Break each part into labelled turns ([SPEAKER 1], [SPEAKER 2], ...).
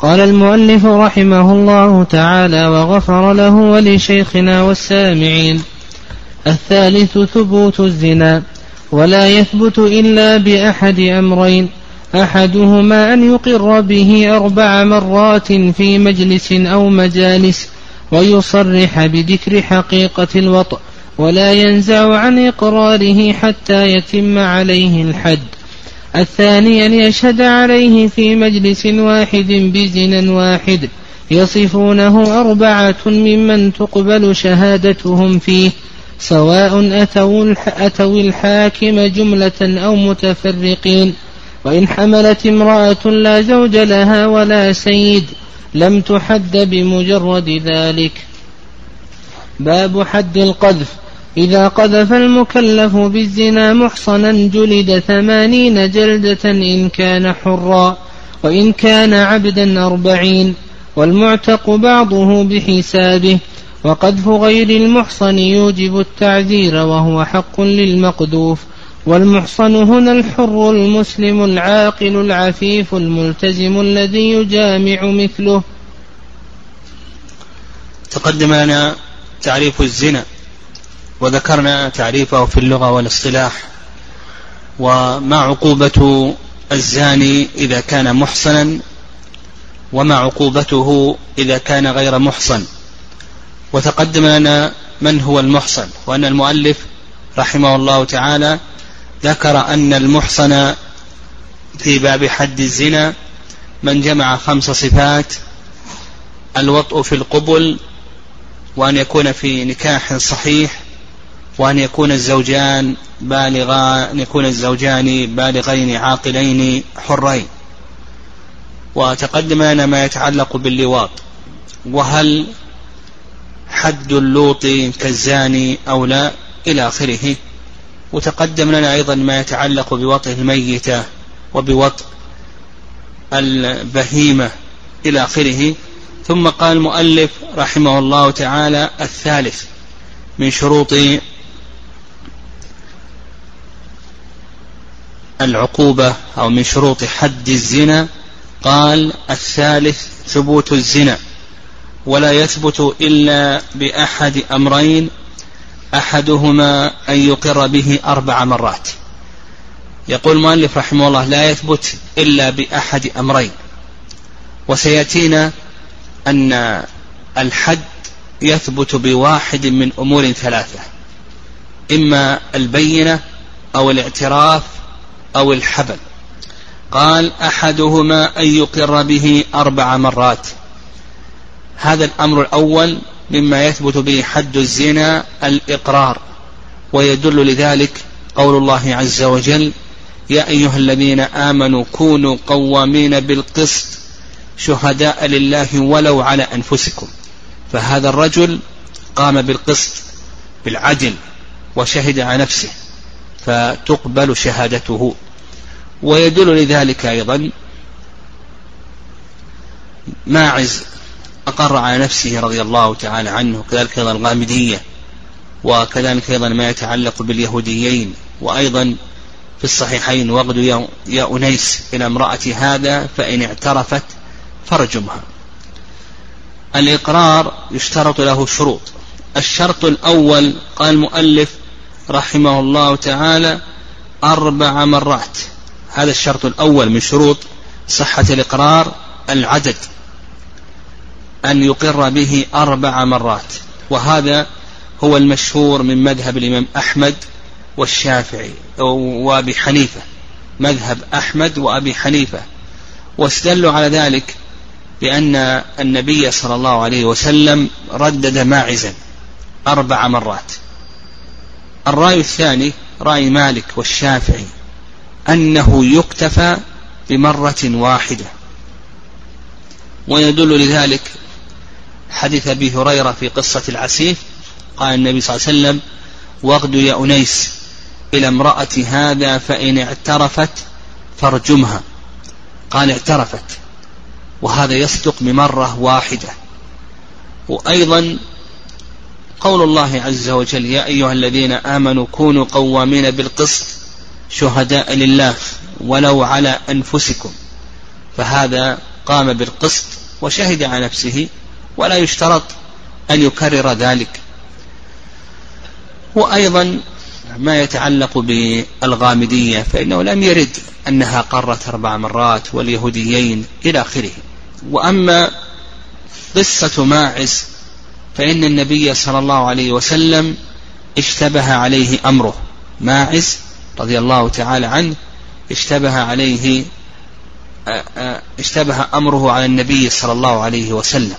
[SPEAKER 1] قال المؤلف رحمه الله تعالى وغفر له ولشيخنا والسامعين. الثالث ثبوت الزنا ولا يثبت إلا بأحد أمرين. أحدهما أن يقر به أربع مرات في مجلس أو مجالس ويصرح بذكر حقيقة الوطء ولا ينزع عن إقراره حتى يتم عليه الحد. الثاني أن يشهد عليه في مجلس واحد بزنا واحد يصفونه أربعة ممن تقبل شهادتهم فيه سواء أتوا, أتوا الحاكم جملة أو متفرقين. وإن حملت امرأة لا زوج لها ولا سيد لم تحد بمجرد ذلك. باب حد القذف. إذا قذف المكلف بالزنا محصنا جلد ثمانين جلدة إن كان حرا وإن كان عبدا أربعين والمعتق بعضه بحسابه وقذف غير المحصن يوجب التعذير وهو حق للمقذوف والمحصن هنا الحر المسلم العاقل العفيف الملتزم الذي يجامع مثله.
[SPEAKER 2] تقدم لنا تعريف الزنا. وذكرنا تعريفه في اللغة والاصطلاح وما عقوبة الزاني إذا كان محصنا وما عقوبته إذا كان غير محصن. وتقدم لنا من هو المحصن وأن المؤلف رحمه الله تعالى ذكر أن المحصن في باب حد الزنا من جمع خمس صفات الوطء في القبل وأن يكون في نكاح صحيح وأن يكون الزوجان بالغا أن يكون الزوجان بالغين عاقلين حرين. وتقدم لنا ما يتعلق باللواط. وهل حد اللوط كالزاني أو لا؟ إلى آخره. وتقدم لنا أيضا ما يتعلق بوطئ الميتة وبوطئ البهيمة إلى آخره. ثم قال المؤلف رحمه الله تعالى الثالث من شروط العقوبة أو من شروط حد الزنا قال الثالث ثبوت الزنا. ولا يثبت إلا بأحد أمرين أحدهما أن يقر به أربع مرات. يقول المؤلف رحمه الله لا يثبت إلا بأحد أمرين. وسيأتينا أن الحد يثبت بواحد من أمور ثلاثة إما البينة أو الاعتراف أو الحبل. قال أحدهما أن يقر به أربع مرات. هذا الأمر الأول مما يثبت به حد الزنا الإقرار ويدل لذلك قول الله عز وجل يا أيها الذين آمنوا كونوا قوامين بالقسط شهداء لله ولو على أنفسكم. فهذا الرجل قام بالقسط بالعدل وشهد على نفسه. فتقبل شهادته. ويدل لذلك أيضا ماعز أقر على نفسه رضي الله تعالى عنه كذلك أيضا الغامدية وكذلك أيضا ما يتعلق باليهوديين وأيضا في الصحيحين وغد يا أنيس إلى امرأة هذا فإن اعترفت فرجمها. الإقرار يشترط له شروط. الشرط الأول قال المؤلف رحمه الله تعالى أربع مرات. هذا الشرط الأول من شروط صحة الإقرار العدد أن يقر به أربع مرات وهذا هو المشهور من مذهب الإمام أحمد والشافعي وأبي حنيفة مذهب أحمد وأبي حنيفة. واستدلوا على ذلك بأن النبي صلى الله عليه وسلم ردد ماعزا أربع مرات. الرأي الثاني رأي مالك والشافعي أنه يكتفى بمرة واحدة. ويدل لذلك حديث أبي هريرة في قصة العسيف قال النبي صلى الله عليه وسلم واغد يا أنيس إلى امرأة هذا فإن اعترفت فارجمها. قال اعترفت. وهذا يصدق بمرة واحدة. وأيضا قول الله عز وجل يا أيها الذين آمنوا كونوا قوامين بالقسط شهداء لله ولو على أنفسكم. فهذا قام بالقسط وشهد على نفسه ولا يشترط أن يكرر ذلك. وأيضا ما يتعلق بالغامدية فإنه لم يرد أنها قرت أربع مرات واليهوديين إلى آخره. وأما قصة ماعز فإن النبي صلى الله عليه وسلم اشتبه عليه أمره. ماعز رضي الله تعالى عنه اشتبه عليه اشتبه أمره على النبي صلى الله عليه وسلم.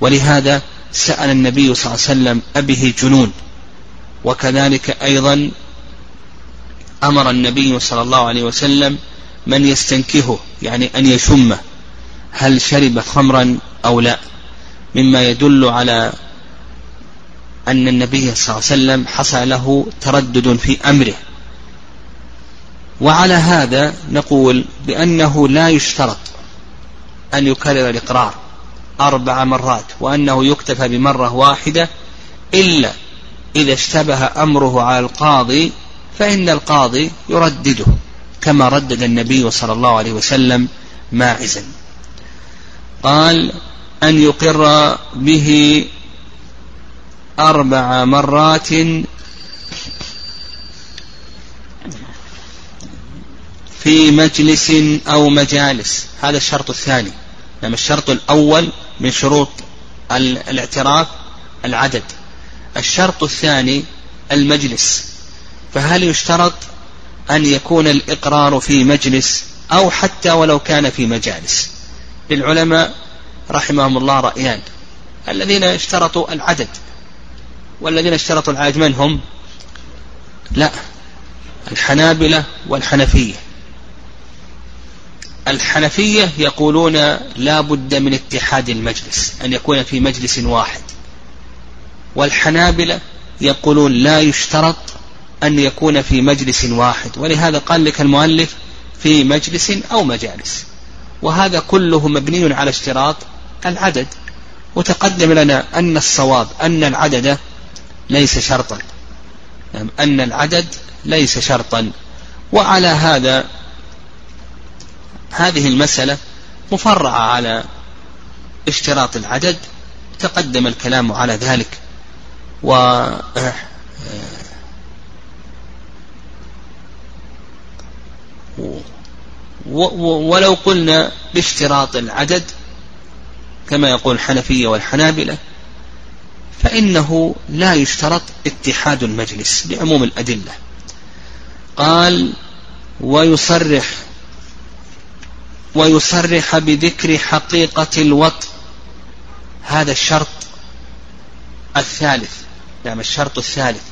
[SPEAKER 2] ولهذا سأل النبي صلى الله عليه وسلم أبه جنون. وكذلك أيضا أمر النبي صلى الله عليه وسلم من يستنكهه يعني أن يشمه هل شرب خمرا أو لا. مما يدل على أن النبي صلى الله عليه وسلم حصل له تردد في أمره. وعلى هذا نقول بأنه لا يشترط أن يكرر الإقرار أربع مرات وأنه يكتفى بمرة واحدة إلا إذا اشتبه أمره على القاضي فإن القاضي يردده كما ردد النبي صلى الله عليه وسلم ماعزا. قال أن يقر به أربع مرات. في مجلس أو مجالس. هذا الشرط الثاني. نعم الشرط الأول من شروط الاعتراف العدد. الشرط الثاني المجلس. فهل يشترط أن يكون الإقرار في مجلس أو حتى ولو كان في مجالس؟ للعلماء رحمهم الله رأيان. الذين اشترطوا العدد. والذين اشترطوا العدد من هم؟ لا. الحنابلة والحنفية. الحنفية يقولون لا بد من اتحاد المجلس أن يكون في مجلس واحد. والحنابلة يقولون لا يشترط أن يكون في مجلس واحد. ولهذا قال لك المؤلف في مجلس أو مجالس. وهذا كله مبني على اشتراط العدد وتقدم لنا أن الصواب أن العدد ليس شرطا نعم أن العدد ليس شرطا وعلى هذا هذه المسألة مفرعة على اشتراط العدد تقدم الكلام على ذلك و ولو قلنا باشتراط العدد كما يقول الحنفية والحنابلة فإنه لا يشترط اتحاد المجلس لعموم الأدلة. قال ويصرح ويصرح بذكر حقيقة الوط هذا الشرط الثالث نعم الشرط الثالث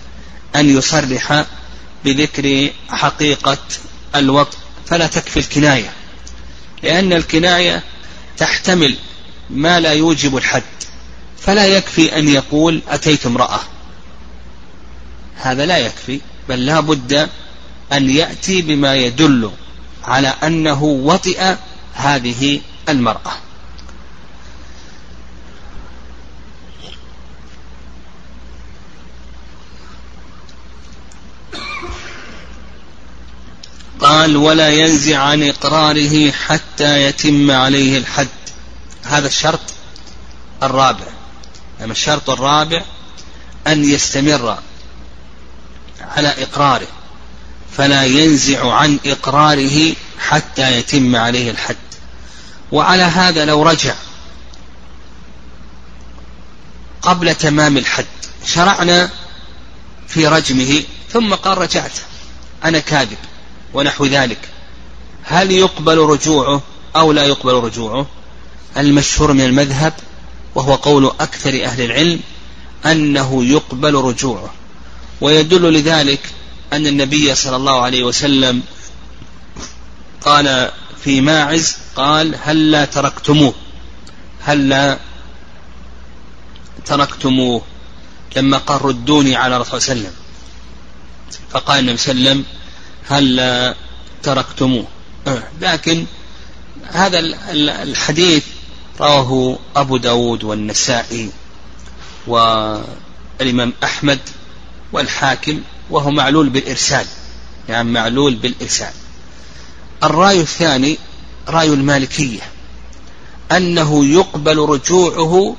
[SPEAKER 2] أن يصرح بذكر حقيقة الوط فلا تكفي الكناية لأن الكناية تحتمل ما لا يوجب الحد فلا يكفي أن يقول أتيت امرأة. هذا لا يكفي بل لا بد أن يأتي بما يدل على أنه وطئ هذه المرأة. قال ولا ينزع عن إقراره حتى يتم عليه الحد. هذا الشرط الرابع. أما الشرط الرابع أن يستمر على إقراره فلا ينزع عن إقراره حتى يتم عليه الحد. وعلى هذا لو رجع قبل تمام الحد شرعنا في رجمه ثم قال رجعت أنا كاذب ونحو ذلك. هل يقبل رجوعه أو لا يقبل رجوعه؟ المشهور من المذهب وهو قول أكثر أهل العلم أنه يقبل رجوعه. ويدل لذلك أن النبي صلى الله عليه وسلم قال في ماعز قال هل لا تركتموه؟ هل لا تركتموه؟ لما قال ردوني على رسول الله وسلم. فقال النبي صلى الله عليه وسلم هل تركتموه؟ آه، لكن هذا الحديث رواه أبو داود والنسائي والإمام أحمد والحاكم وهو معلول بالإرسال يعني معلول بالإرسال. الرأي الثاني رأي المالكية أنه يقبل رجوعه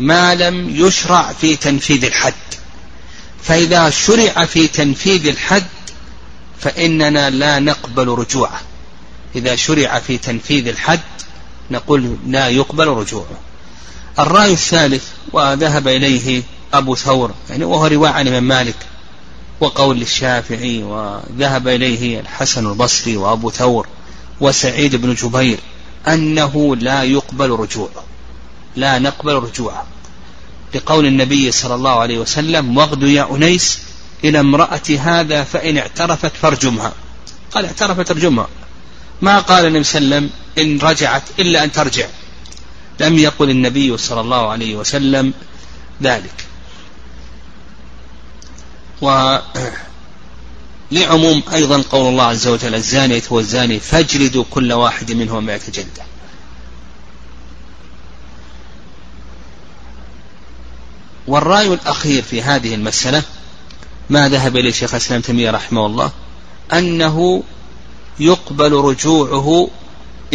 [SPEAKER 2] ما لم يشرع في تنفيذ الحد. فإذا شرع في تنفيذ الحد فإننا لا نقبل رجوعه. إذا شرع في تنفيذ الحد نقول لا يقبل رجوعه. الرأي الثالث وذهب إليه أبو ثور يعني وهو رواية عن الإمام مالك وقول الشافعي وذهب إليه الحسن البصري وأبو ثور وسعيد بن جبير أنه لا يقبل رجوعه. لا نقبل رجوعه. لقول النبي صلى الله عليه وسلم واغد يا أنيس إلى امرأة هذا فإن اعترفت فارجمها. قال اعترفت ارجمها ما قال النبي صلى الله عليه وسلم إن رجعت إلا أن ترجع. لم يقل النبي صلى الله عليه وسلم ذلك. و لعموم أيضا قول الله عز وجل الزانية والزاني فاجلدوا كل واحد منهم مئة جلدة. والرأي الأخير في هذه المسألة ما ذهب إليه شيخ الإسلام تيمية رحمه الله أنه يقبل رجوعه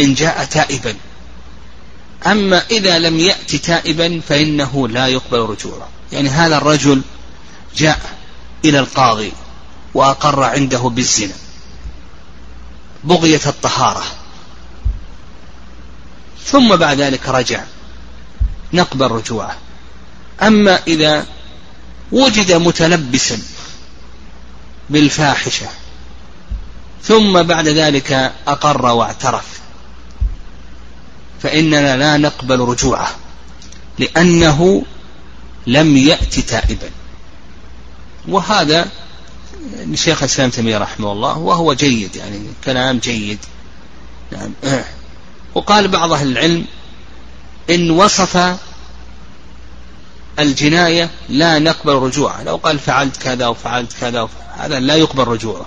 [SPEAKER 2] إن جاء تائبا. أما إذا لم يأتي تائبا فإنه لا يقبل رجوعه. يعني هذا الرجل جاء إلى القاضي وأقر عنده بالزنا. بغية الطهارة. ثم بعد ذلك رجع. نقبل رجوعه. أما إذا وجد متلبسا بالفاحشة ثم بعد ذلك أقر واعترف. فإننا لا نقبل رجوعه لأنه لم يأت تائبا. وهذا لشيخ الإسلام تيمية رحمه الله وهو جيد يعني كلام جيد. نعم. وقال بعض أهل العلم إن وصف الجناية لا نقبل رجوعه. لو قال فعلت كذا وفعلت كذا هذا لا يقبل رجوعه.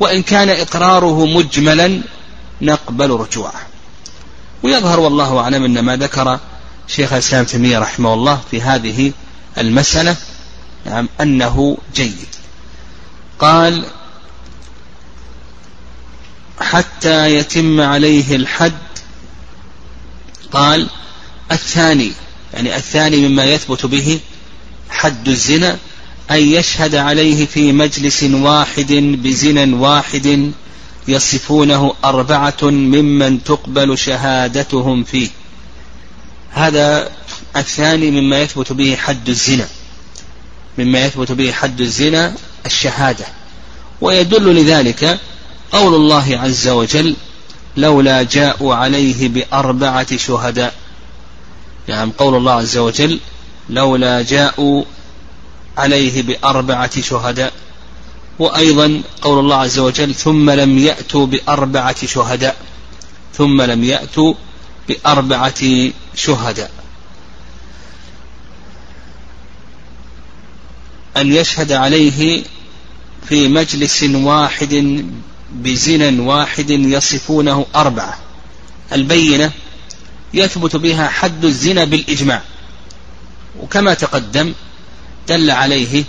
[SPEAKER 2] وإن كان إقراره مجملا نقبل رجوعه. ويظهر والله أعلم أن ما ذكر شيخ الإسلام تيمية رحمه الله في هذه المسألة نعم أنه جيد. قال حتى يتم عليه الحد قال الثاني يعني الثاني مما يثبت به حد الزنا أن يشهد عليه في مجلس واحد بزنا واحد يصفونه أربعة ممن تقبل شهادتهم فيه. هذا الثاني مما يثبت به حد الزنا. مما يثبت به حد الزنا الشهادة. ويدل لذلك قول الله عز وجل لولا جاءوا عليه بأربعة شهداء نعم قول الله عز وجل لولا جاءوا عليه بأربعة شهداء وأيضا قول الله عز وجل ثم لم يأتوا بأربعة شهداء. ثم لم يأتوا بأربعة شهداء. أن يشهد عليه في مجلس واحد بزنا واحد يصفونه أربعة. البينة يثبت بها حد الزنا بالإجماع. وكما تقدم دل عليه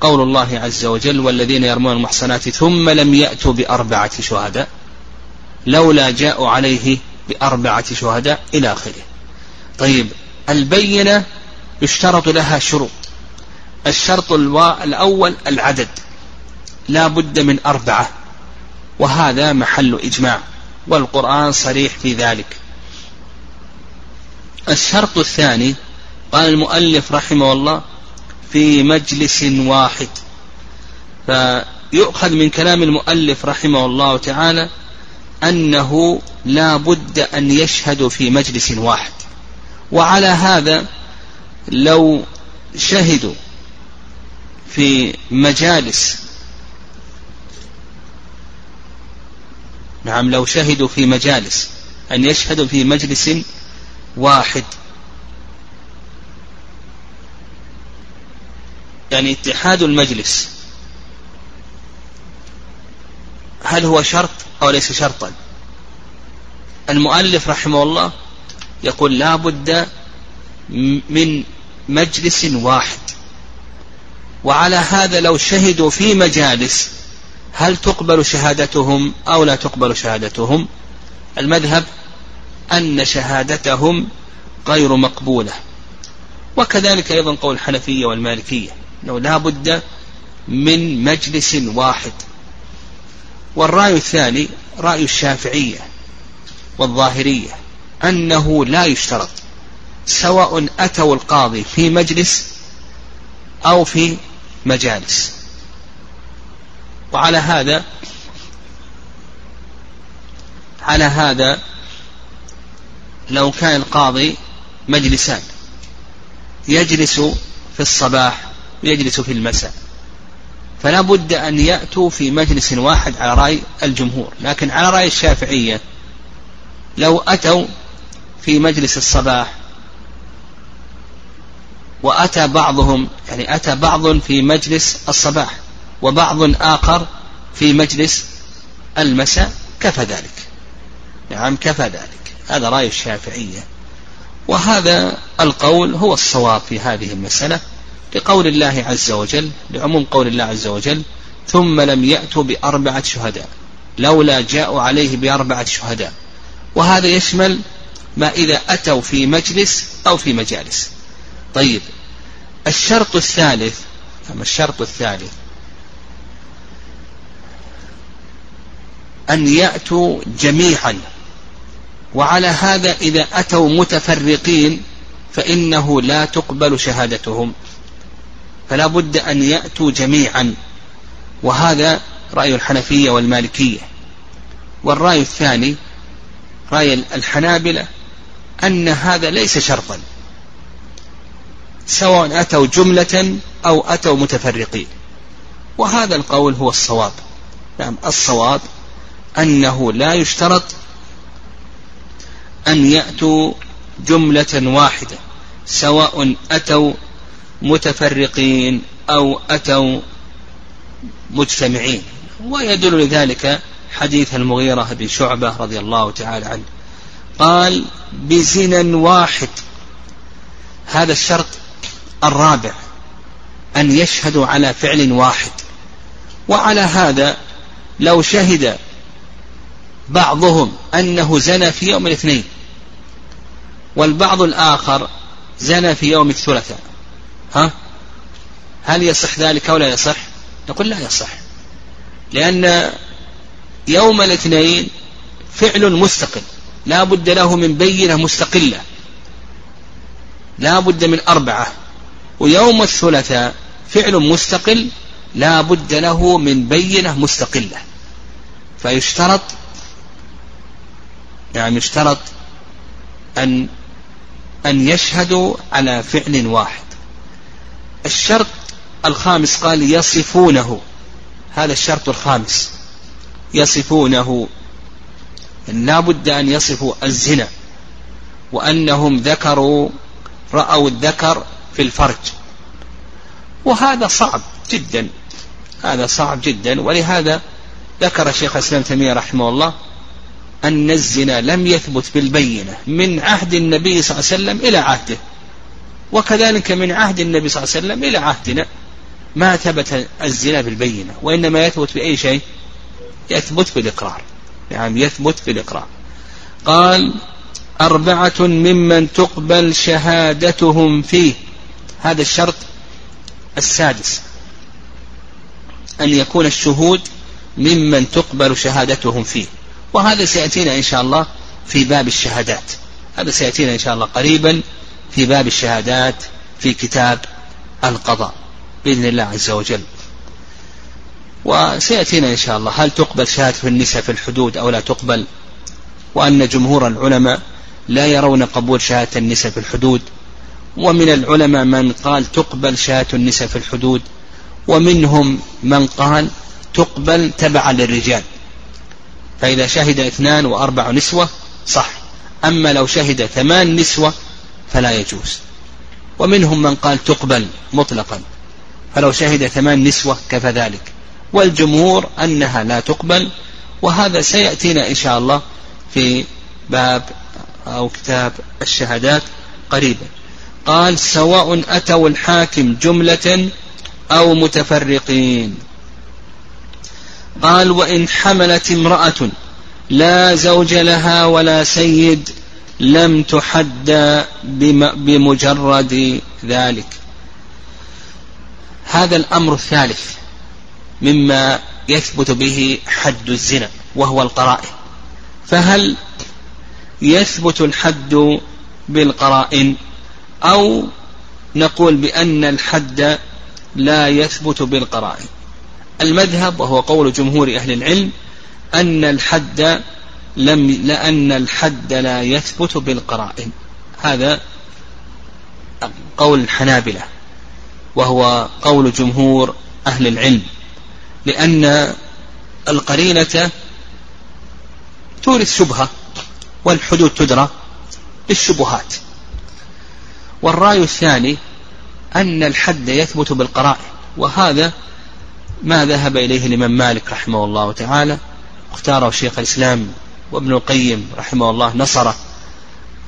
[SPEAKER 2] قول الله عز وجل والذين يرمون المحصنات ثم لم يأتوا بأربعة شهداء لولا جاءوا عليه بأربعة شهداء إلى آخره. طيب البينة يشترط لها شروط. الشرط الأول العدد. لا بد من أربعة وهذا محل إجماع والقرآن صريح في ذلك. الشرط الثاني قال المؤلف رحمه الله في مجلس واحد. فيؤخذ من كلام المؤلف رحمه الله تعالى أنه لا بد أن يشهدوا في مجلس واحد. وعلى هذا لو شهدوا في مجالس نعم لو شهدوا في مجالس أن يشهدوا في مجلس واحد. يعني اتحاد المجلس. هل هو شرط أو ليس شرطا؟ المؤلف رحمه الله يقول لا بد من مجلس واحد. وعلى هذا لو شهدوا في مجالس هل تقبل شهادتهم أو لا تقبل شهادتهم؟ المذهب أن شهادتهم غير مقبولة. وكذلك أيضا قول الحنفية والمالكية. أنه لا بد من مجلس واحد. والرأي الثاني رأي الشافعية والظاهرية أنه لا يشترط سواء أتوا القاضي في مجلس أو في مجالس. وعلى هذا على هذا لو كان القاضي مجلسان يجلس في الصباح ويجلس في المساء. فلا بد أن يأتوا في مجلس واحد على رأي الجمهور. لكن على رأي الشافعية لو أتوا في مجلس الصباح وأتى بعضهم يعني أتى بعض في مجلس الصباح وبعض آخر في مجلس المساء كفى ذلك. نعم كفى ذلك. هذا رأي الشافعية. وهذا القول هو الصواب في هذه المسألة. لقول الله عز وجل لعموم قول الله عز وجل ثم لم يأتوا بأربعة شهداء لولا جاءوا عليه بأربعة شهداء. وهذا يشمل ما إذا أتوا في مجلس أو في مجالس. طيب الشرط الثالث أما الشرط الثالث أن يأتوا جميعا. وعلى هذا إذا أتوا متفرقين فإنه لا تقبل شهادتهم. فلا بد أن يأتوا جميعا. وهذا رأي الحنفية والمالكية. والرأي الثاني رأي الحنابلة أن هذا ليس شرطا. سواء أتوا جملة أو أتوا متفرقين. وهذا القول هو الصواب. نعم الصواب أنه لا يشترط أن يأتوا جملة واحدة سواء أتوا متفرقين أو أتوا مجتمعين. ويدل لذلك حديث المغيرة بن شعبة رضي الله تعالى عنه. قال بزنا واحد هذا الشرط الرابع أن يشهدوا على فعل واحد. وعلى هذا لو شهد بعضهم أنه زنى في يوم الاثنين والبعض الآخر زنى في يوم الثلاثاء. ها؟ هل يصح ذلك أو لا يصح؟ نقول لا يصح. لأن يوم الاثنين فعل مستقل. لا بد له من بينة مستقلة. لا بد من أربعة. ويوم الثلاثاء فعل مستقل لا بد له من بينة مستقلة. فيشترط يعني يشترط أن أن يشهدوا على فعل واحد. الشرط الخامس قال يصفونه. هذا الشرط الخامس. يصفونه. لا بد أن يصفوا الزنا. وأنهم ذكروا رأوا الذكر في الفرج. وهذا صعب جدا. هذا صعب جدا. ولهذا ذكر شيخ الإسلام تيمية رحمه الله أن الزنا لم يثبت بالبينة من عهد النبي صلى الله عليه وسلم إلى عهده. وكذلك من عهد النبي صلى الله عليه وسلم إلى عهدنا. ما ثبت الزنا بالبينة وإنما يثبت بأي شيء؟ يثبت بالإقرار. نعم يعني يثبت بالإقرار. قال أربعة ممن تقبل شهادتهم فيه. هذا الشرط السادس. أن يكون الشهود ممن تقبل شهادتهم فيه. وهذا سيأتينا إن شاء الله في باب الشهادات. هذا سيأتينا إن شاء الله قريبا في باب الشهادات في كتاب القضاء بإذن الله عز وجل. وسيأتينا إن شاء الله هل تقبل شهادة النساء في الحدود أو لا تقبل؟ وأن جمهور العلماء لا يرون قبول شهادة النساء في الحدود. ومن العلماء من قال تقبل شهادة النساء في الحدود. ومنهم من قال تقبل تبعا للرجال. فإذا شهد اثنان وأربع نسوة صح. أما لو شهد ثمان نسوة فلا يجوز. ومنهم من قال تقبل مطلقا. فلو شهد ثمان نسوة كفى ذلك. والجمهور أنها لا تقبل. وهذا سيأتينا إن شاء الله في باب أو كتاب الشهادات قريبا. قال سواء أتوا الحاكم جملة أو متفرقين. قال وإن حملت امرأة لا زوج لها ولا سيد لم تحد بمجرد ذلك. هذا الأمر الثالث مما يثبت به حد الزنا وهو القرائن. فهل يثبت الحد بالقرائن؟ أو نقول بأن الحد لا يثبت بالقرائن. المذهب وهو قول جمهور أهل العلم أن الحد لم لأن الحد لا يثبت بالقرائن. هذا قول الحنابلة وهو قول جمهور أهل العلم لأن القرينة تورث شبهة والحدود تدرى بالشبهات والرأي الثاني أن الحد يثبت بالقرائن وهذا ما ذهب إليه الإمام مالك رحمه الله تعالى اختاره شيخ الإسلام وابن القيم رحمه الله نصره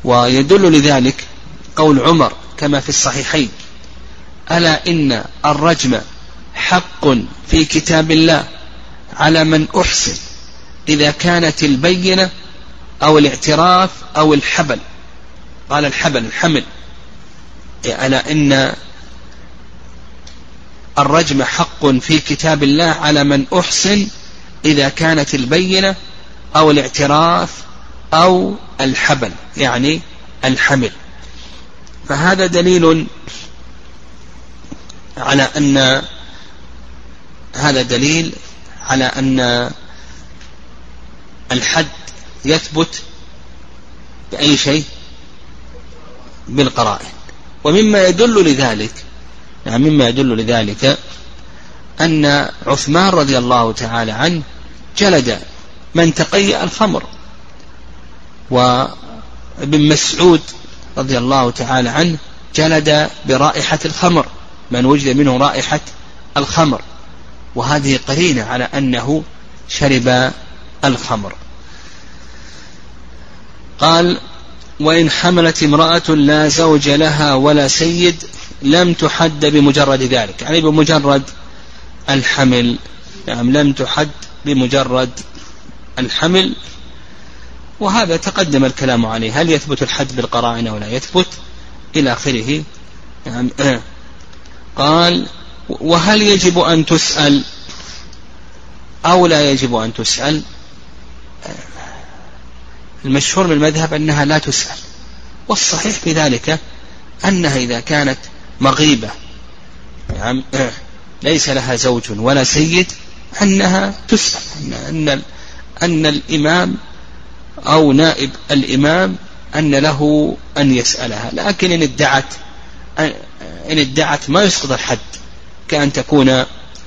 [SPEAKER 2] ويدل لذلك قول عمر كما في الصحيحين ألا إن الرجم حق في كتاب الله على من أحسن إذا كانت البينة أو الاعتراف أو الحبل قال الحبل الحمل. ألا إن الرجم حق في كتاب الله على من أحسن إذا كانت البينة أو الاعتراف أو الحبل يعني الحمل. فهذا دليل على أن هذا دليل على أن الحد يثبت بأي شيء؟ بالقرائن. ومما يدل لذلك يعني مما يدل لذلك أن عثمان رضي الله تعالى عنه جلد من تقيأ الخمر. وابن مسعود رضي الله تعالى عنه جلد برائحة الخمر من وجد منه رائحة الخمر. وهذه قرينة على أنه شرب الخمر. قال وإن حملت امرأة لا زوج لها ولا سيد لم تحد بمجرد ذلك. يعني بمجرد الحمل نعم لم تحد بمجرد الحمل وهذا تقدم الكلام عليه. هل يثبت الحد بالقرائن أو لا؟ يثبت إلى آخره. نعم. قال وهل يجب أن تسأل أو لا يجب أن تسأل؟ المشهور من المذهب أنها لا تسأل والصحيح في ذلك أنها إذا كانت مغيبة. نعم. ليس لها زوج ولا سيد أنها تسأل أن, أن, الإمام أو نائب الإمام أن له أن يسألها. لكن إن ادعت إن ادعت ما يسقط الحد كأن تكون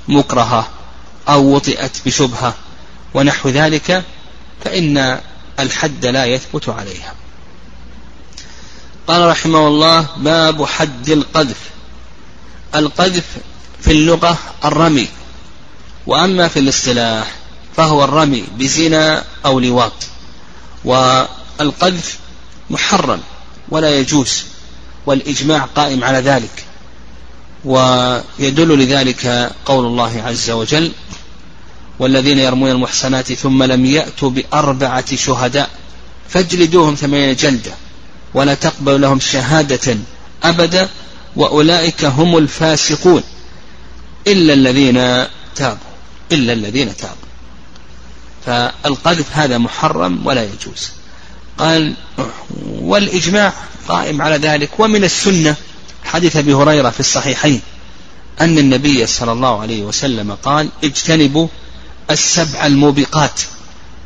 [SPEAKER 2] مكرهة أو وطئت بشبهة ونحو ذلك فإن الحد لا يثبت عليها. قال رحمه الله باب حد القذف. القذف في اللغة الرمي وأما في الاصطلاح فهو الرمي بزنا أو لواط. والقذف محرم ولا يجوز والإجماع قائم على ذلك. ويدل لذلك قول الله عز وجل والذين يرمون المحصنات ثم لم يأتوا بأربعة شهداء فاجلدوهم ثمانين جلدة ولا تقبل لهم شهادة أبدا وأولئك هم الفاسقون. إلا الذين تابوا إلا الذين تابوا. فالقذف هذا محرم ولا يجوز. قال والإجماع قائم على ذلك. ومن السنة حديث أبي هريرة في الصحيحين أن النبي صلى الله عليه وسلم قال اجتنبوا السبع الموبقات.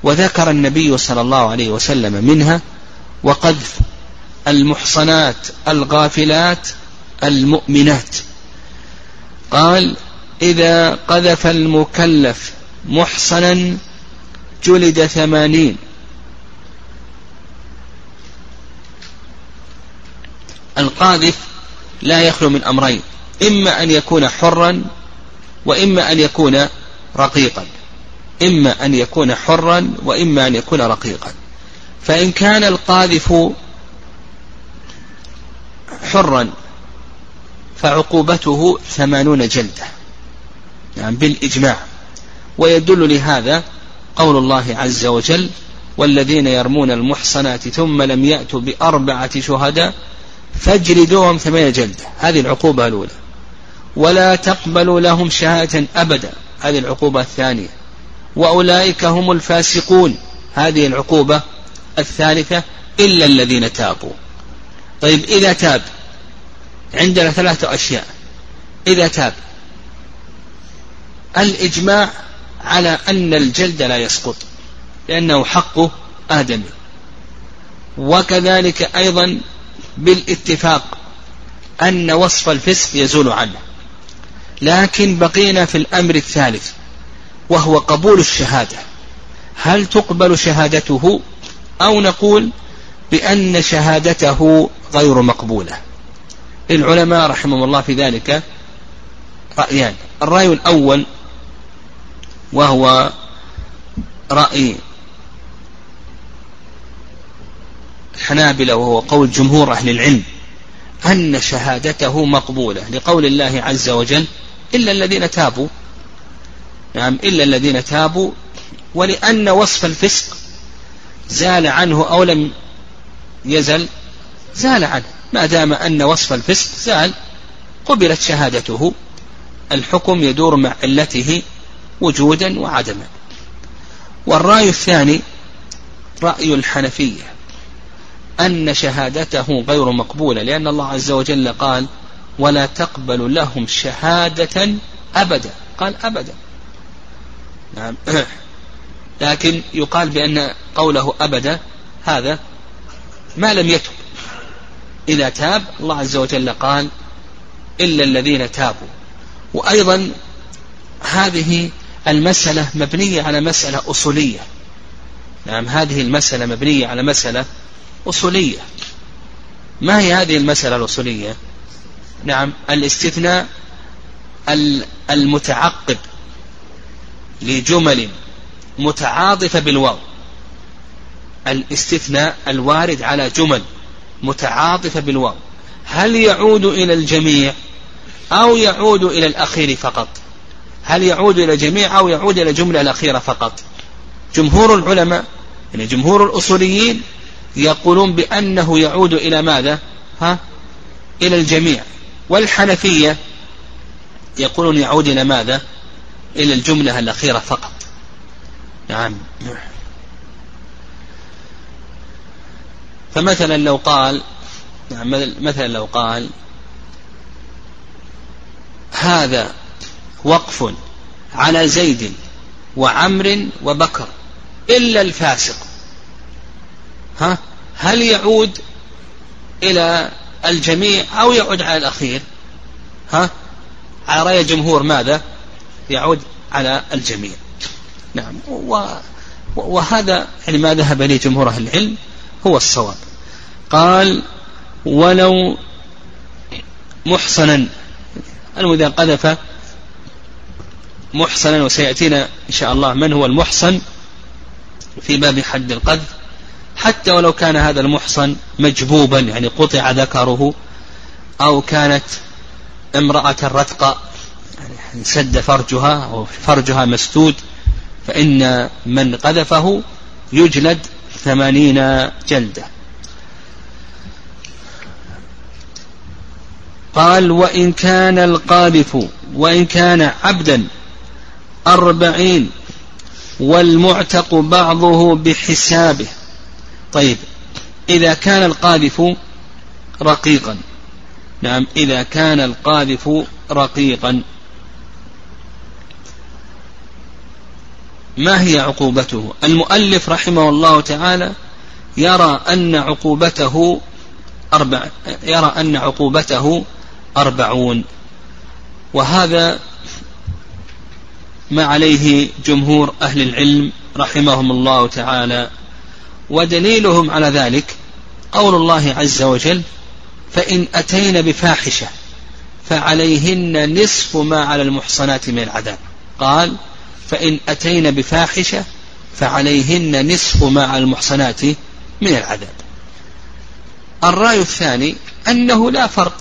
[SPEAKER 2] وذكر النبي صلى الله عليه وسلم منها وقذف المحصنات الغافلات المؤمنات. قال إذا قذف المكلف محصنا جلد ثمانين. القاذف لا يخلو من أمرين إما أن يكون حرا وإما أن يكون رقيقا. إما أن يكون حرا وإما أن يكون رقيقا. فإن كان القاذف حرا فعقوبته ثمانون جلدة يعني بالإجماع. ويدل لهذا قول الله عز وجل والذين يرمون المحصنات ثم لم يأتوا بأربعة شهداء فاجلدوهم ثمانية جلدة. هذه العقوبة الأولى. ولا تقبلوا لهم شهادة أبدا. هذه العقوبة الثانية. وأولئك هم الفاسقون. هذه العقوبة الثالثة إلا الذين تابوا. طيب إذا تاب عندنا ثلاثة أشياء. إذا تاب الإجماع على أن الجلد لا يسقط لأنه حق آدمي. وكذلك أيضا بالاتفاق أن وصف الفسق يزول عنه. لكن بقينا في الأمر الثالث وهو قبول الشهادة. هل تقبل شهادته أو نقول بأن شهادته غير مقبولة؟ العلماء رحمهم الله في ذلك رأيان. الرأي الأول وهو رأي الحنابلة وهو قول جمهور أهل العلم أن شهادته مقبولة لقول الله عز وجل إلا الذين تابوا. نعم إلا الذين تابوا ولأن وصف الفسق زال عنه أو لم يزل زال عنه. ما دام أن وصف الفسق زال قبلت شهادته. الحكم يدور مع علته وجودا وعدما. والرأي الثاني رأي الحنفية أن شهادته غير مقبولة لأن الله عز وجل قال ولا تقبل لهم شهادة أبدا قال أبدا نعم. لكن يقال بأن قوله أبدا هذا ما لم يتب. إذا تاب الله عز وجل قال إلا الذين تابوا وأيضا هذه المسألة مبنية على مسألة أصولية. نعم هذه المسألة مبنية على مسألة أصولية. ما هي هذه المسألة الأصولية؟ نعم الاستثناء المتعقب لجمل متعاطفة بالواو. الاستثناء الوارد على جمل متعاطفة بالواو. هل يعود إلى الجميع أو يعود إلى الأخير فقط؟ هل يعود إلى الجميع أو يعود إلى الجملة الأخيرة فقط؟ جمهور العلماء يعني جمهور الأصوليين يقولون بأنه يعود إلى ماذا؟ ها؟ إلى الجميع. والحنفية يقولون يعود إلى ماذا؟ إلى الجملة الأخيرة فقط. نعم. فمثلا لو قال نعم مثلا لو قال هذا وقف على زيد وعمر وبكر إلا الفاسق. ها؟ هل يعود إلى الجميع أو يعود على الأخير؟ ها؟ على رأي الجمهور ماذا؟ يعود على الجميع. نعم. و وهذا يعني ما ذهب إليه جمهور أهل العلم هو الصواب. قال ولو محصنا إذا قذف محصنا وسيأتينا إن شاء الله من هو المحصن في باب حد القذف. حتى ولو كان هذا المحصن مجبوبا يعني قطع ذكره أو كانت امرأة رتقة يعني سد فرجها أو فرجها مسدود فإن من قذفه يجلد ثمانين جلدة. قال وإن كان القاذف وإن كان عبدا أربعين والمعتق بعضه بحسابه. طيب إذا كان القاذف رقيقا. نعم إذا كان القاذف رقيقا. ما هي عقوبته؟ المؤلف رحمه الله تعالى يرى أن عقوبته أربع يرى أن عقوبته أربعون. وهذا ما عليه جمهور أهل العلم رحمهم الله تعالى. ودليلهم على ذلك قول الله عز وجل فإن أتين بفاحشة فعليهن نصف ما على المحصنات من العذاب قال فإن أتين بفاحشة فعليهن نصف ما على المحصنات من العذاب الرأي الثاني أنه لا فرق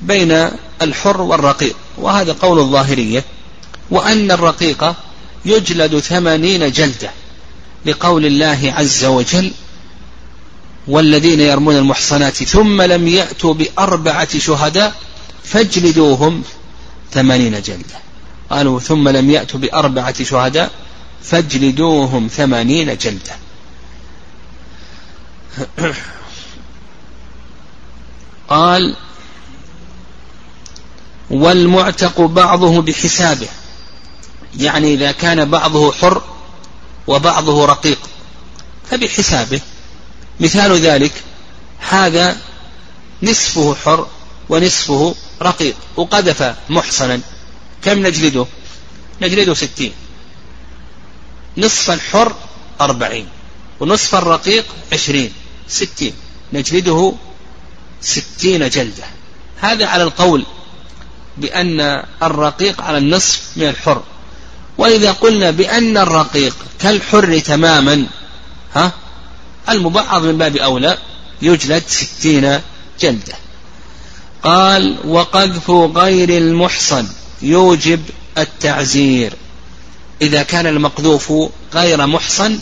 [SPEAKER 2] بين الحر والرقيق وهذا قول الظاهرية. وأن الرقيق يجلد ثمانين جلدة لقول الله عز وجل والذين يرمون المحصنات ثم لم يأتوا بأربعة شهداء فاجلدوهم ثمانين جلدة. قالوا ثم لم يأتوا بأربعة شهداء فاجلدوهم ثمانين جلدة. قال والمعتق بعضه بحسابه. يعني إذا كان بعضه حر وبعضه رقيق فبحسابه. مثال ذلك هذا نصفه حر ونصفه رقيق وقذف محصنا. كم نجلده؟ نجلده ستين. نصف الحر أربعين ونصف الرقيق عشرين ستين. نجلده ستين جلدة. هذا على القول بأن الرقيق على النصف من الحر. وإذا قلنا بأن الرقيق كالحر تماما ها؟ المبعض من باب أولى يجلد ستين جلدة. قال وقذف غير المحصن يوجب التعزير. إذا كان المقذوف غير محصن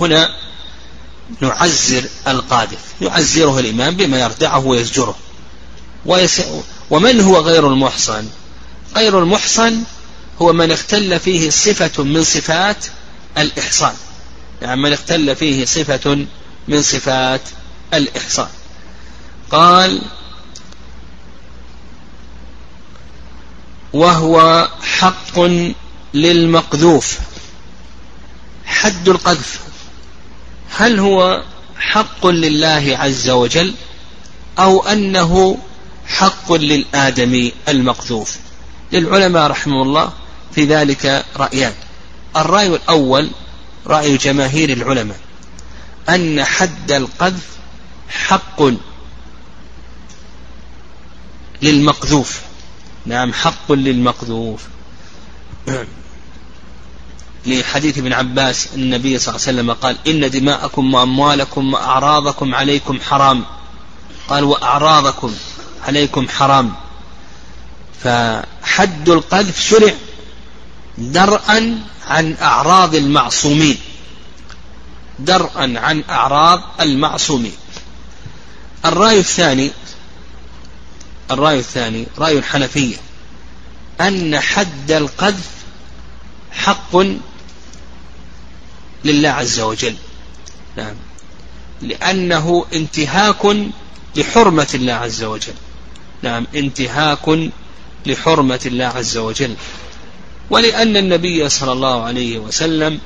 [SPEAKER 2] هنا نعزر القاذف يعزره الإمام بما يردعه ويزجره. ومن هو غير المحصن؟ غير المحصن هو من اختل فيه صفة من صفات الإحصان. يعني من اختل فيه صفة من صفات الإحصان. قال وهو حق للمقذوف. حد القذف. هل هو حق لله عز وجل أو أنه حق للآدمي المقذوف؟ للعلماء رحمه الله في ذلك رأيان. الرأي الأول رأي جماهير العلماء أن حد القذف حق للمقذوف. نعم حق للمقذوف. لحديث ابن عباس النبي صلى الله عليه وسلم قال إن دماءكم وأموالكم وأعراضكم عليكم حرام. قال وأعراضكم عليكم حرام. فحد القذف شرع. درءا عن أعراض المعصومين. درءا عن أعراض المعصومين. الرأي الثاني الرأي الثاني رأي الحنفية. أن حد القذف حق لله عز وجل. نعم. لأنه انتهاك لحرمة الله عز وجل. نعم انتهاك لحرمة الله عز وجل. ولأن النبي صلى الله عليه وسلم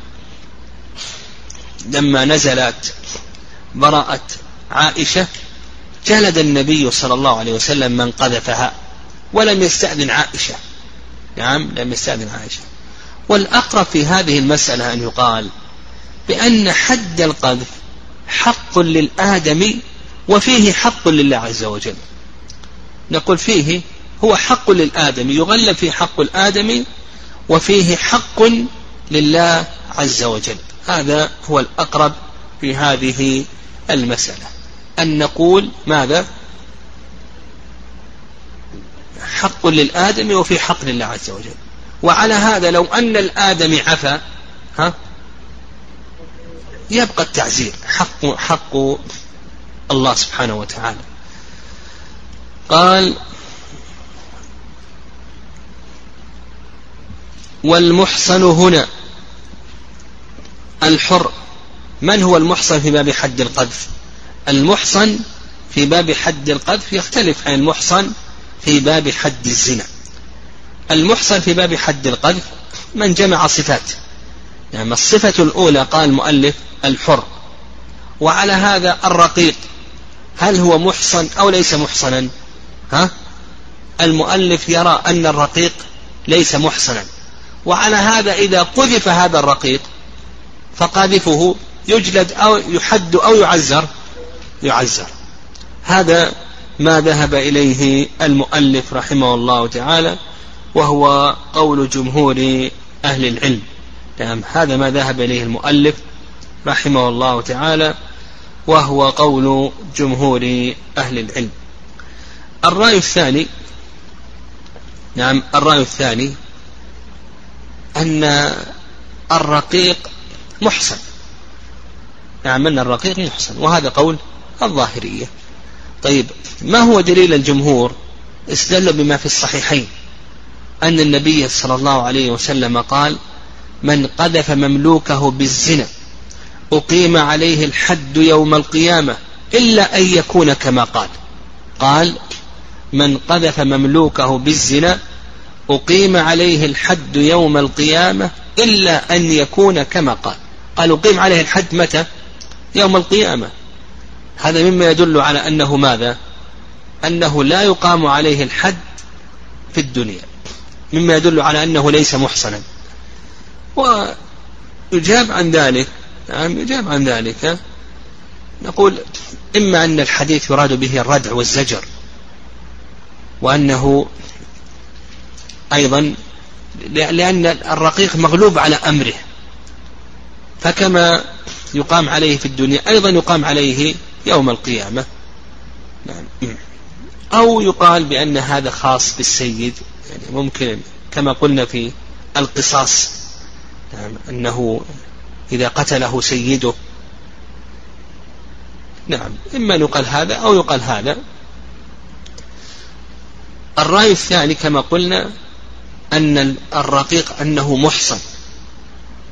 [SPEAKER 2] لما نزلت براءة عائشة جلد النبي صلى الله عليه وسلم من قذفها ولم يستأذن عائشة. نعم لم يستأذن عائشة. والأقرب في هذه المسألة أن يقال بأن حد القذف حق للآدمي وفيه حق لله عز وجل. نقول فيه هو حق للآدمي يغلب في حق الآدمي وفيه حق لله عز وجل. هذا هو الأقرب في هذه المسألة. أن نقول ماذا؟ حق للآدم وفي حق لله عز وجل. وعلى هذا لو أن الآدم عفا ها يبقى التعزير. حق حق الله سبحانه وتعالى. قال والمحصن هنا. الحر. من هو المحصن في باب حد القذف؟ المحصن في باب حد القذف يختلف عن المحصن في باب حد الزنا. المحصن في باب حد القذف من جمع صفات. يعني الصفة الأولى قال المؤلف الحر. وعلى هذا الرقيق هل هو محصن أو ليس محصنا؟ ها؟ المؤلف يرى أن الرقيق ليس محصنا. وعلى هذا إذا قذف هذا الرقيق فقاذفه يجلد أو يحد أو يعزر يعزر. هذا ما ذهب إليه المؤلف رحمه الله تعالى وهو قول جمهور أهل العلم. نعم هذا ما ذهب إليه المؤلف رحمه الله تعالى وهو قول جمهور أهل العلم. الرأي الثاني نعم الرأي الثاني أن الرقيق محسن. نعم أن الرقيق محسن وهذا قول الظاهرية. طيب ما هو دليل الجمهور؟ استدلوا بما في الصحيحين. أن النبي صلى الله عليه وسلم قال من قذف مملوكه بالزنا أقيم عليه الحد يوم القيامة إلا أن يكون كما قال. قال من قذف مملوكه بالزنا أقيم عليه الحد يوم القيامة إلا أن يكون كما قال. قال أقيم عليه الحد متى؟ يوم القيامة. هذا مما يدل على أنه ماذا؟ أنه لا يقام عليه الحد في الدنيا. مما يدل على أنه ليس محصنا. ويجاب عن ذلك نعم يجاب عن ذلك. نقول إما أن الحديث يراد به الردع والزجر وأنه أيضا لأن الرقيق مغلوب على أمره. فكما يقام عليه في الدنيا أيضا يقام عليه يوم القيامة. نعم. أو يقال بأن هذا خاص بالسيد يعني ممكن كما قلنا في القصاص. نعم. أنه إذا قتله سيده. نعم. إما يقال هذا أو يقال هذا. الرأي الثاني كما قلنا أن الرقيق أنه محصن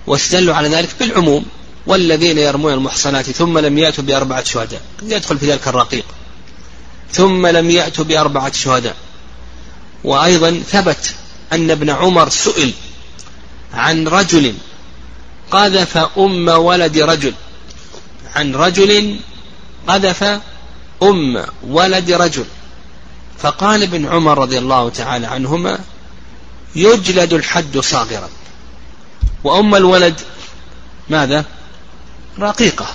[SPEAKER 2] واستدلوا على ذلك بالعموم والذين يرمون المحصنات ثم لم يأتوا بأربعة شهداء يدخل في ذلك الرقيق. ثم لم يأتوا بأربعة شهداء. وأيضا ثبت أن ابن عمر سئل عن رجل قذف أم ولد رجل. عن رجل قذف أم ولد رجل. فقال ابن عمر رضي الله تعالى عنهما يجلد الحد صاغرا. وأم الولد ماذا؟ رقيقة.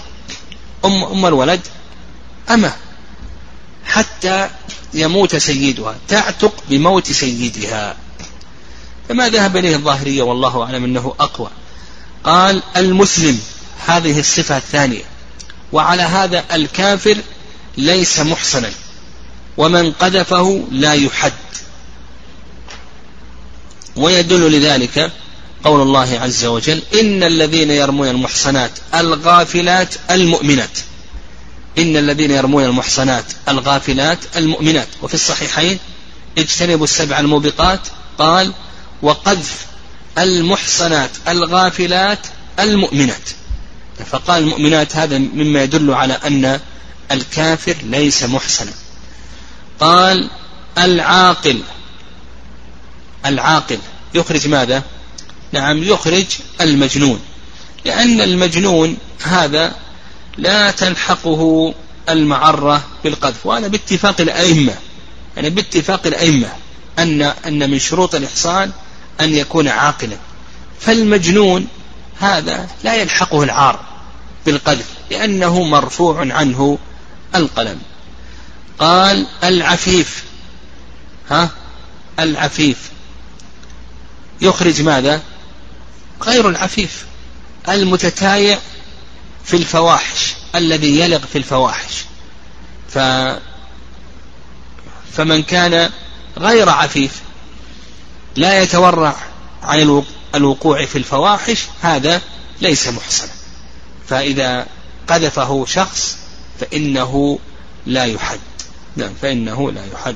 [SPEAKER 2] أم, أم الولد أمة. حتى يموت سيدها تعتق بموت سيدها. فما ذهب إليه الظاهرية والله أعلم أنه أقوى. قال المسلم هذه الصفة الثانية. وعلى هذا الكافر ليس محصنا. ومن قذفه لا يحد. ويدل لذلك قول الله عز وجل إن الذين يرمون المحصنات الغافلات المؤمنات. إن الذين يرمون المحصنات الغافلات المؤمنات. وفي الصحيحين اجتنبوا السبع الموبقات. قال وقذف المحصنات الغافلات المؤمنات. فقال المؤمنات هذا مما يدل على أن الكافر ليس محسنا قال العاقل العاقل. يخرج ماذا؟ نعم يخرج المجنون. لأن المجنون هذا لا تلحقه المعرة بالقذف. وهذا باتفاق الأئمة يعني باتفاق الأئمة أن أن من شروط الإحصان أن يكون عاقلا. فالمجنون هذا لا يلحقه العار بالقذف لأنه مرفوع عنه القلم. قال العفيف. ها؟ العفيف. يخرج ماذا؟ غير العفيف المتتايع في الفواحش الذي يلغ في الفواحش. ف فمن كان غير عفيف لا يتورع عن الوقوع في الفواحش هذا ليس محسنا. فإذا قذفه شخص فإنه لا يحد. نعم فإنه لا يحد.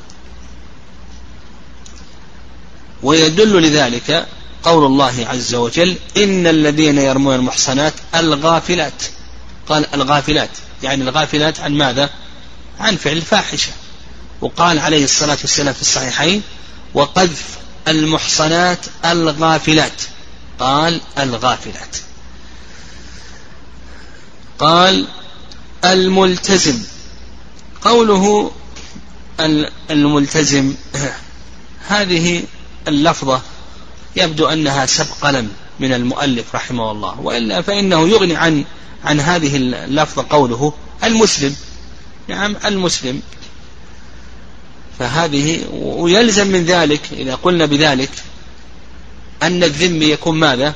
[SPEAKER 2] ويدل لذلك قول الله عز وجل إن الذين يرمون المحصنات الغافلات. قال الغافلات يعني الغافلات عن ماذا؟ عن فعل الفاحشة. وقال عليه الصلاة والسلام في الصحيحين وقذف المحصنات الغافلات. قال الغافلات. قال الملتزم. قوله الملتزم هذه اللفظة يبدو أنها سبق قلم من المؤلف رحمه الله وإلا فإنه يغني عن عن هذه اللفظة قوله المسلم. نعم المسلم. فهذه ويلزم من ذلك إذا قلنا بذلك أن الذم يكون ماذا؟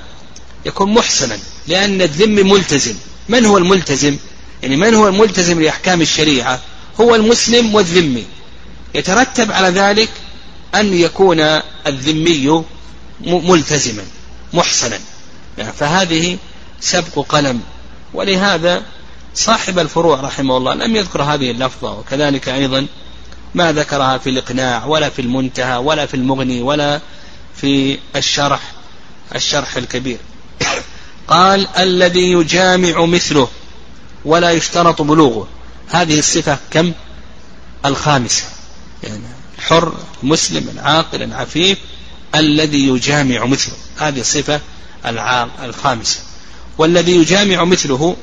[SPEAKER 2] يكون محسنا لأن الذم ملتزم. من هو الملتزم؟ يعني من هو الملتزم لأحكام الشريعة؟ هو المسلم والذمي. يترتب على ذلك أن يكون الذمي ملتزما محسنا يعني فهذه سبق قلم. ولهذا صاحب الفروع رحمه الله لم يذكر هذه اللفظة وكذلك أيضا ما ذكرها في الإقناع ولا في المنتهى ولا في المغني ولا في الشرح الشرح الكبير. قال الذي يجامع مثله ولا يشترط بلوغه. هذه الصفة كم؟ الخامسة. يعني حر مسلم العاقل العفيف الذي يجامع مثله. هذه الصفة الخامسة. والذي يجامع مثله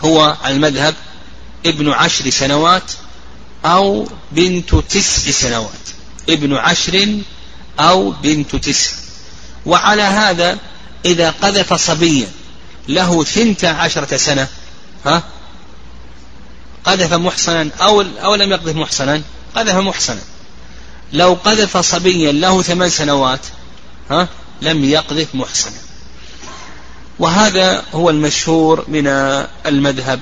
[SPEAKER 2] هو المذهب ابن عشر سنوات أو بنت تسع سنوات. ابن عشر أو بنت تسع. وعلى هذا إذا قذف صبيا له ثنت عشرة سنة ها قذف محصنا أو, أو لم يقذف محصنا قذف محصنا لو قذف صبيا له ثمان سنوات ها لم يقذف محصنا وهذا هو المشهور من المذهب.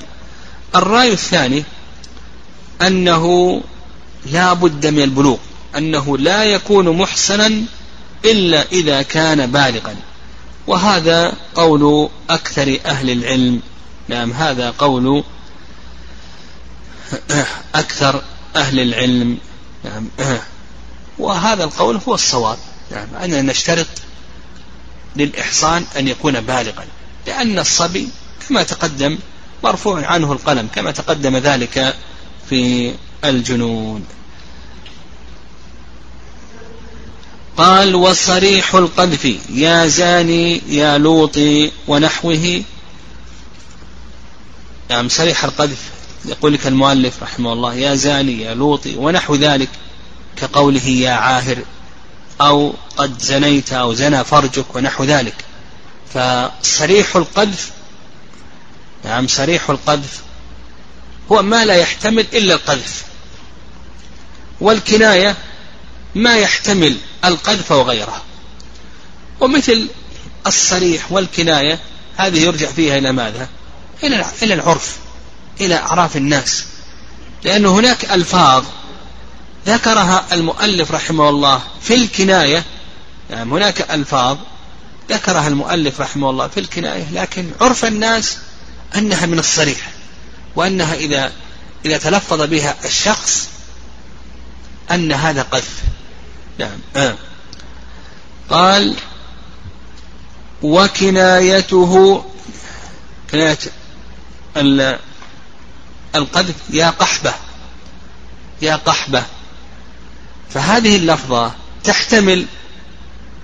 [SPEAKER 2] الرأي الثاني أنه لا بد من البلوغ أنه لا يكون محسنا إلا إذا كان بالغا. وهذا قول أكثر أهل العلم. نعم هذا قول أكثر أهل العلم نعم وهذا القول هو الصواب. نعم أننا نشترط للإحصان أن يكون بالغا لأن الصبي كما تقدم مرفوع عنه القلم كما تقدم ذلك في الجنون. قال وصريح القذف يا زاني يا لوطي ونحوه. نعم صريح القذف. يقول لك المؤلف رحمه الله يا زاني يا لوطي ونحو ذلك كقوله يا عاهر أو قد زنيت أو زنى فرجك ونحو ذلك. فصريح القذف نعم صريح القذف هو ما لا يحتمل إلا القذف. والكناية ما يحتمل القذف وغيره ومثل الصريح والكناية هذه يرجع فيها إلى ماذا؟ إلى العرف. إلى أعراف الناس. لأن هناك ألفاظ ذكرها المؤلف رحمه الله في الكناية. يعني هناك ألفاظ ذكرها المؤلف رحمه الله في الكناية لكن عرف الناس أنها من الصريح وأنها إذا إذا تلفظ بها الشخص أن هذا قذف. نعم آه. قال وكنايته كناية القذف يا قحبة يا قحبة. فهذه اللفظة تحتمل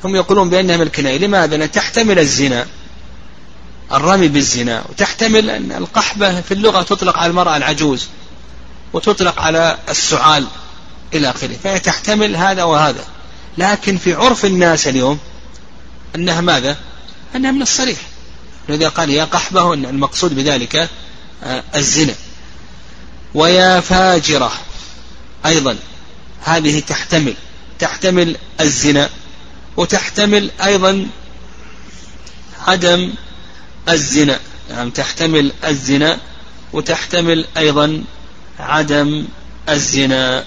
[SPEAKER 2] هم يقولون بأنها من الكناية لماذا؟ تحتمل الزنا الرمي بالزنا. وتحتمل أن القحبة في اللغة تطلق على المرأة العجوز وتطلق على السعال إلى آخره. فهي تحتمل هذا وهذا. لكن في عرف الناس اليوم أنها ماذا؟ أنها من الصريح. لذا قال يا قحبة أن المقصود بذلك آه، الزنا. ويا فاجرة. أيضا هذه تحتمل تحتمل الزنا وتحتمل أيضا عدم الزنا. نعم تحتمل الزنا وتحتمل أيضا عدم الزنا.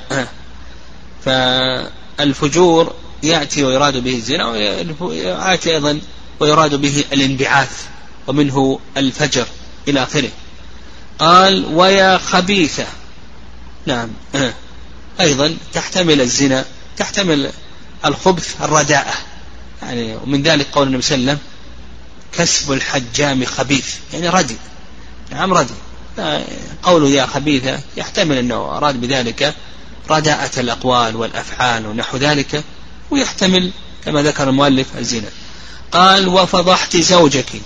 [SPEAKER 2] فالفجور يأتي ويراد به الزنا ويأتي أيضا ويراد به الانبعاث ومنه الفجر إلى آخره. قال ويا خبيثة. نعم. أيضا تحتمل الزنا تحتمل الخبث الرداءة. يعني ومن ذلك قول النبي صلى الله عليه وسلم كسب الحجام خبيث. يعني ردي. نعم ردي. قوله يا خبيثة يحتمل أنه أراد بذلك رداءة الأقوال والأفعال ونحو ذلك ويحتمل كما ذكر المؤلف الزنا. قال وفضحت زوجك.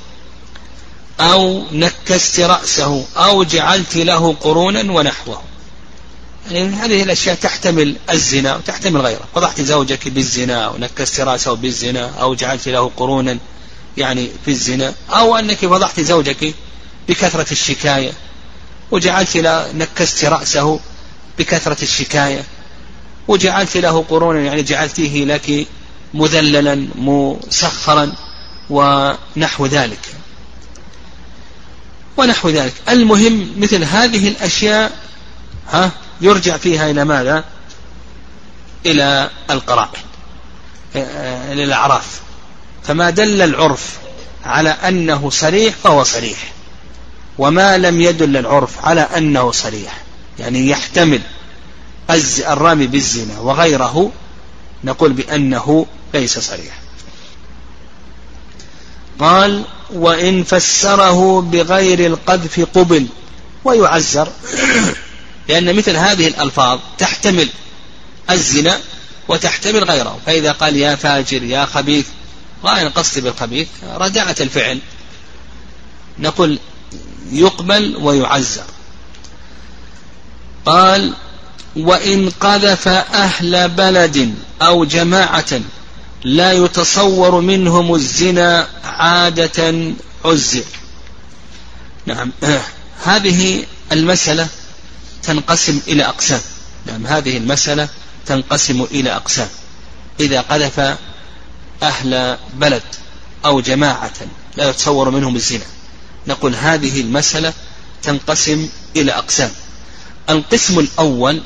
[SPEAKER 2] أو نكست رأسه أو جعلت له قرونا ونحوه. يعني هذه الأشياء تحتمل الزنا وتحتمل غيره. فضحت زوجك بالزنا ونكست رأسه بالزنا أو جعلت له قرونا يعني في الزنا أو أنك فضحت زوجك بكثرة الشكاية وجعلت له نكست رأسه بكثرة الشكاية وجعلت له قرونا يعني جعلتيه لك مذللا مسخرا ونحو ذلك. ونحو ذلك. المهم مثل هذه الأشياء ها يرجع فيها إلى ماذا؟ إلى القرائن إلى الأعراف. فما دل العرف على أنه صريح فهو صريح وما لم يدل العرف على أنه صريح. يعني يحتمل الرامي بالزنا وغيره نقول بأنه ليس صريح. قال وإن فسره بغير القذف قبل ويعزر. لأن مثل هذه الألفاظ تحتمل الزنا وتحتمل غيره. فإذا قال يا فاجر يا خبيث غاية القصد بالخبيث رجعة الفعل. نقول يقبل ويعزر. قال وإن قذف أهل بلد أو جماعة لا يتصور منهم الزنا عادة عزر نعم. هذه المسألة تنقسم إلى أقسام. نعم هذه المسألة تنقسم إلى أقسام. إذا قذف أهل بلد أو جماعة لا يتصور منهم الزنا نقول هذه المسألة تنقسم إلى أقسام. القسم الأول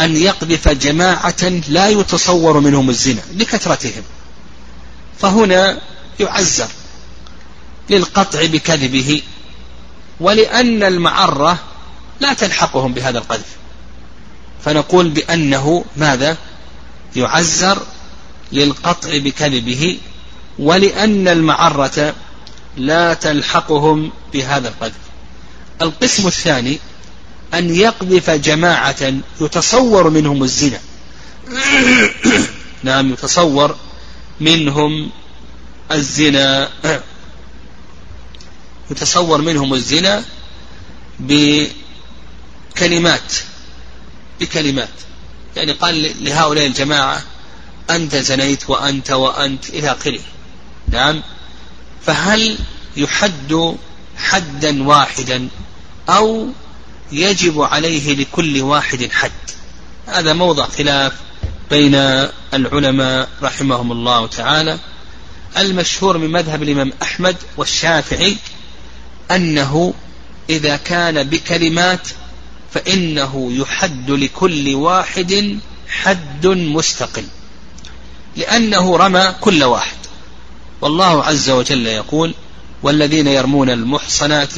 [SPEAKER 2] أن يقذف جماعة لا يتصور منهم الزنا لكثرتهم. فهنا يعزر للقطع بكذبه ولأن المعرة لا تلحقهم بهذا القذف. فنقول بأنه ماذا؟ يعزر للقطع بكذبه ولأن المعرة لا تلحقهم بهذا القذف. القسم الثاني أن يقذف جماعة يتصور منهم الزنا. نعم يتصور منهم الزنا. يتصور منهم الزنا بكلمات بكلمات. يعني قال لهؤلاء الجماعة أنت زنيت وأنت وأنت إلى آخره. نعم. فهل يحد حدا واحدا أو يجب عليه لكل واحد حد؟ هذا موضع خلاف بين العلماء رحمهم الله تعالى. المشهور من مذهب الإمام أحمد والشافعي أنه إذا كان بكلمات فإنه يحد لكل واحد حد مستقل لأنه رمى كل واحد. والله عز وجل يقول والذين يرمون المحصنات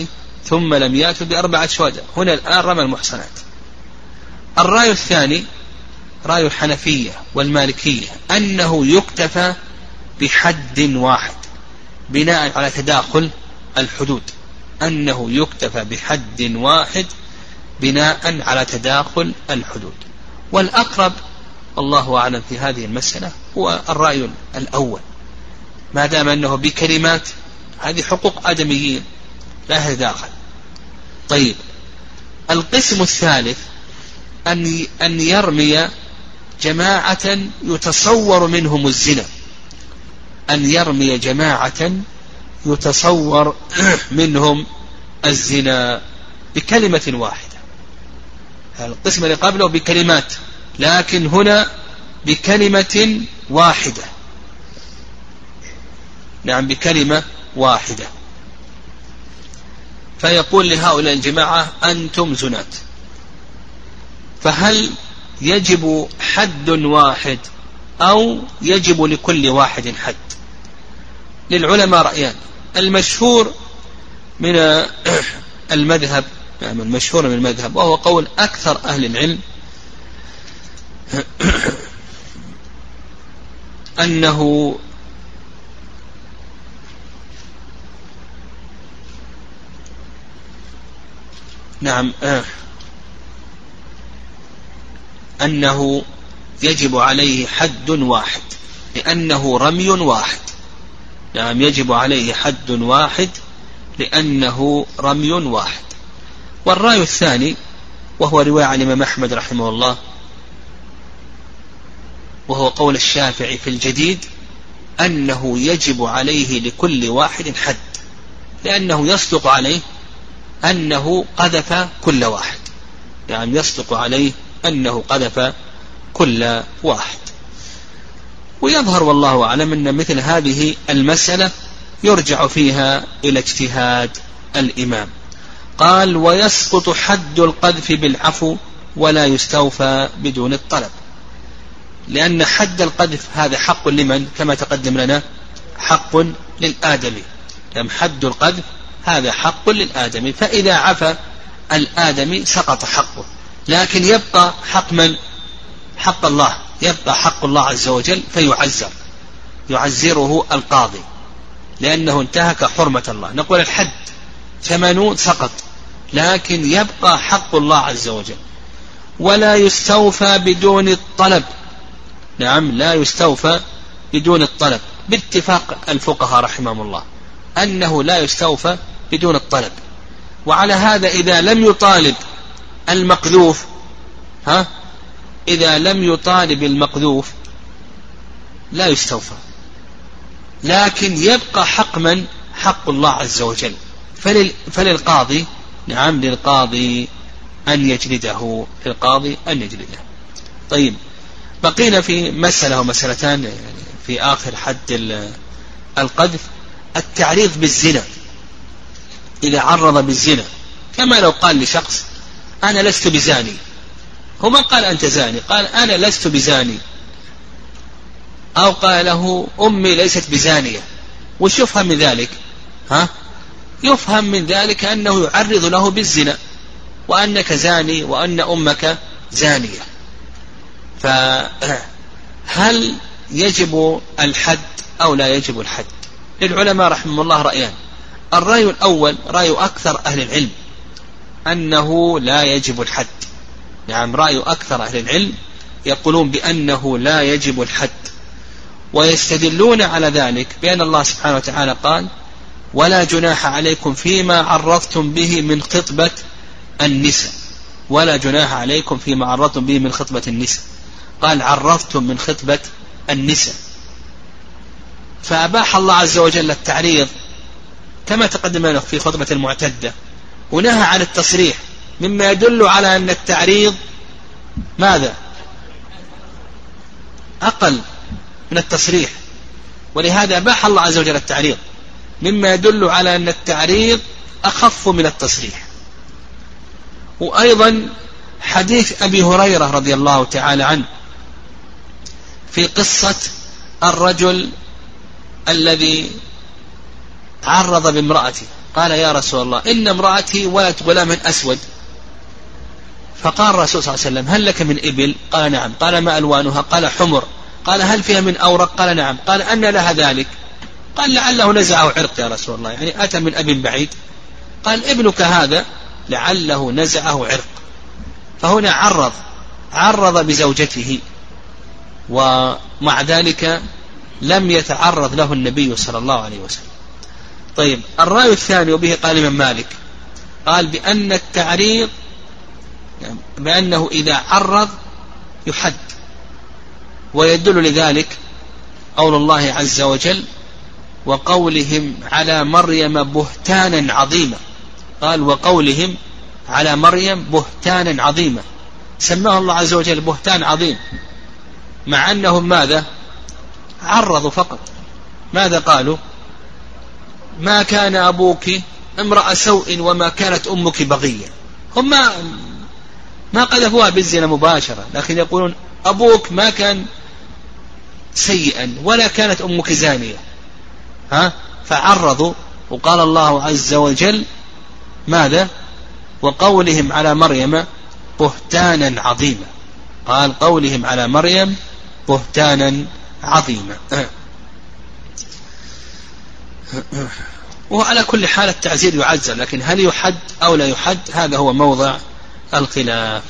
[SPEAKER 2] ثم لم يأتوا بأربعة شهداء هنا الآن رمى المحصنات. الرأي الثاني رأي الحنفية والمالكية أنه يكتفى بحد واحد بناء على تداخل الحدود. أنه يكتفى بحد واحد بناء على تداخل الحدود. والأقرب الله أعلم في هذه المسألة هو الرأي الأول. ما دام أنه بكلمات هذه حقوق آدميين لا تداخل طيب القسم الثالث أن أن يرمي جماعة يتصور منهم الزنا. أن يرمي جماعة يتصور منهم الزنا بكلمة واحدة. القسم اللي قبله بكلمات لكن هنا بكلمة واحدة. نعم بكلمة واحدة. فيقول لهؤلاء الجماعة أنتم زنات. فهل يجب حد واحد أو يجب لكل واحد حد؟ للعلماء رأيان. المشهور من المذهب يعني المشهور من المذهب وهو قول أكثر أهل العلم أنه نعم أنه يجب عليه حد واحد لأنه رمي واحد. نعم يجب عليه حد واحد لأنه رمي واحد. والرأي الثاني وهو رواية عن الإمام أحمد رحمه الله وهو قول الشافعي في الجديد أنه يجب عليه لكل واحد حد لأنه يصدق عليه أنه قذف كل واحد. يعني يصدق عليه أنه قذف كل واحد. ويظهر والله أعلم أن مثل هذه المسألة يرجع فيها إلى اجتهاد الإمام. قال ويسقط حد القذف بالعفو ولا يستوفى بدون الطلب. لأن حد القذف هذا حق لمن؟ كما تقدم لنا حق للآدمي. لم حد القذف هذا حق للآدمي. فإذا عفى الآدمي سقط حقه. لكن يبقى حق من؟ حق الله. يبقى حق الله عز وجل فيعزر يعزره القاضي لأنه انتهك حرمة الله. نقول الحد ثمانون سقط لكن يبقى حق الله عز وجل. ولا يستوفى بدون الطلب. نعم لا يستوفى بدون الطلب. باتفاق الفقهاء رحمهم الله أنه لا يستوفى بدون الطلب. وعلى هذا إذا لم يطالب المقذوف ها إذا لم يطالب المقذوف لا يستوفى. لكن يبقى حق من حق الله عز وجل. فلل فللقاضي نعم للقاضي أن يجلده للقاضي أن يجلده. طيب بقينا في مسألة ومسألتان في آخر حد القذف التعريض بالزنا. إذا عرض بالزنا كما لو قال لشخص أنا لست بزاني. هو ما قال أنت زاني قال أنا لست بزاني. أو قال له أمي ليست بزانية. وش يفهم من ذلك ها؟ يفهم من ذلك أنه يعرض له بالزنا وأنك زاني وأن أمك زانية. فهل يجب الحد أو لا يجب الحد؟ للعلماء رحمه الله رأيان. الرأي الأول رأي أكثر أهل العلم أنه لا يجب الحد. نعم رأي أكثر أهل العلم يقولون بأنه لا يجب الحد ويستدلون على ذلك بأن الله سبحانه وتعالى قال ولا جناح عليكم فيما عرضتم به من خطبة النساء ولا جناح عليكم فيما عرضتم به من خطبة النساء. قال عرضتم من خطبة النساء. فأباح الله عز وجل التعريض كما تقدم له في خطبة المعتدة ونهى عن التصريح مما يدل على أن التعريض ماذا؟ أقل من التصريح. ولهذا أباح الله عز وجل التعريض. مما يدل على أن التعريض أخف من التصريح. وأيضا حديث أبي هريرة رضي الله تعالى عنه في قصة الرجل الذي عرض بامرأته. قال يا رسول الله إن امرأتي ولدت غلاما أسود. فقال الرسول صلى الله عليه وسلم هل لك من إبل؟ قال نعم. قال ما ألوانها؟ قال حمر. قال هل فيها من أورق؟ قال نعم. قال أن لها ذلك. قال لعله نزعه عرق يا رسول الله. يعني أتى من أب بعيد. قال ابنك هذا؟ لعله نزعه عرق. فهنا عرض. عرض بزوجته. ومع ذلك لم يتعرض له النبي صلى الله عليه وسلم. طيب الرأي الثاني وبه قال الإمام مالك. قال بأن التعريض بأنه إذا عرض يحد ويدل لذلك قول الله عز وجل وقولهم على مريم بهتانا عظيما. قال وقولهم على مريم بهتانا عظيما. سماه الله عز وجل بهتان عظيم. مع أنهم ماذا؟ عرضوا فقط. ماذا قالوا؟ ما كان أبوك امرأة سوء وما كانت أمك بغية. هم ما قذفوها بالزنا مباشرة لكن يقولون أبوك ما كان سيئا ولا كانت أمك زانية. ها؟ فعرضوا وقال الله عز وجل ماذا؟ وقولهم على مريم بهتانا عظيما. قال قولهم على مريم بهتانا عظيما. وعلى كل حال التعزير يعزر لكن هل يحد أو لا يحد؟ هذا هو موضع الخلاف.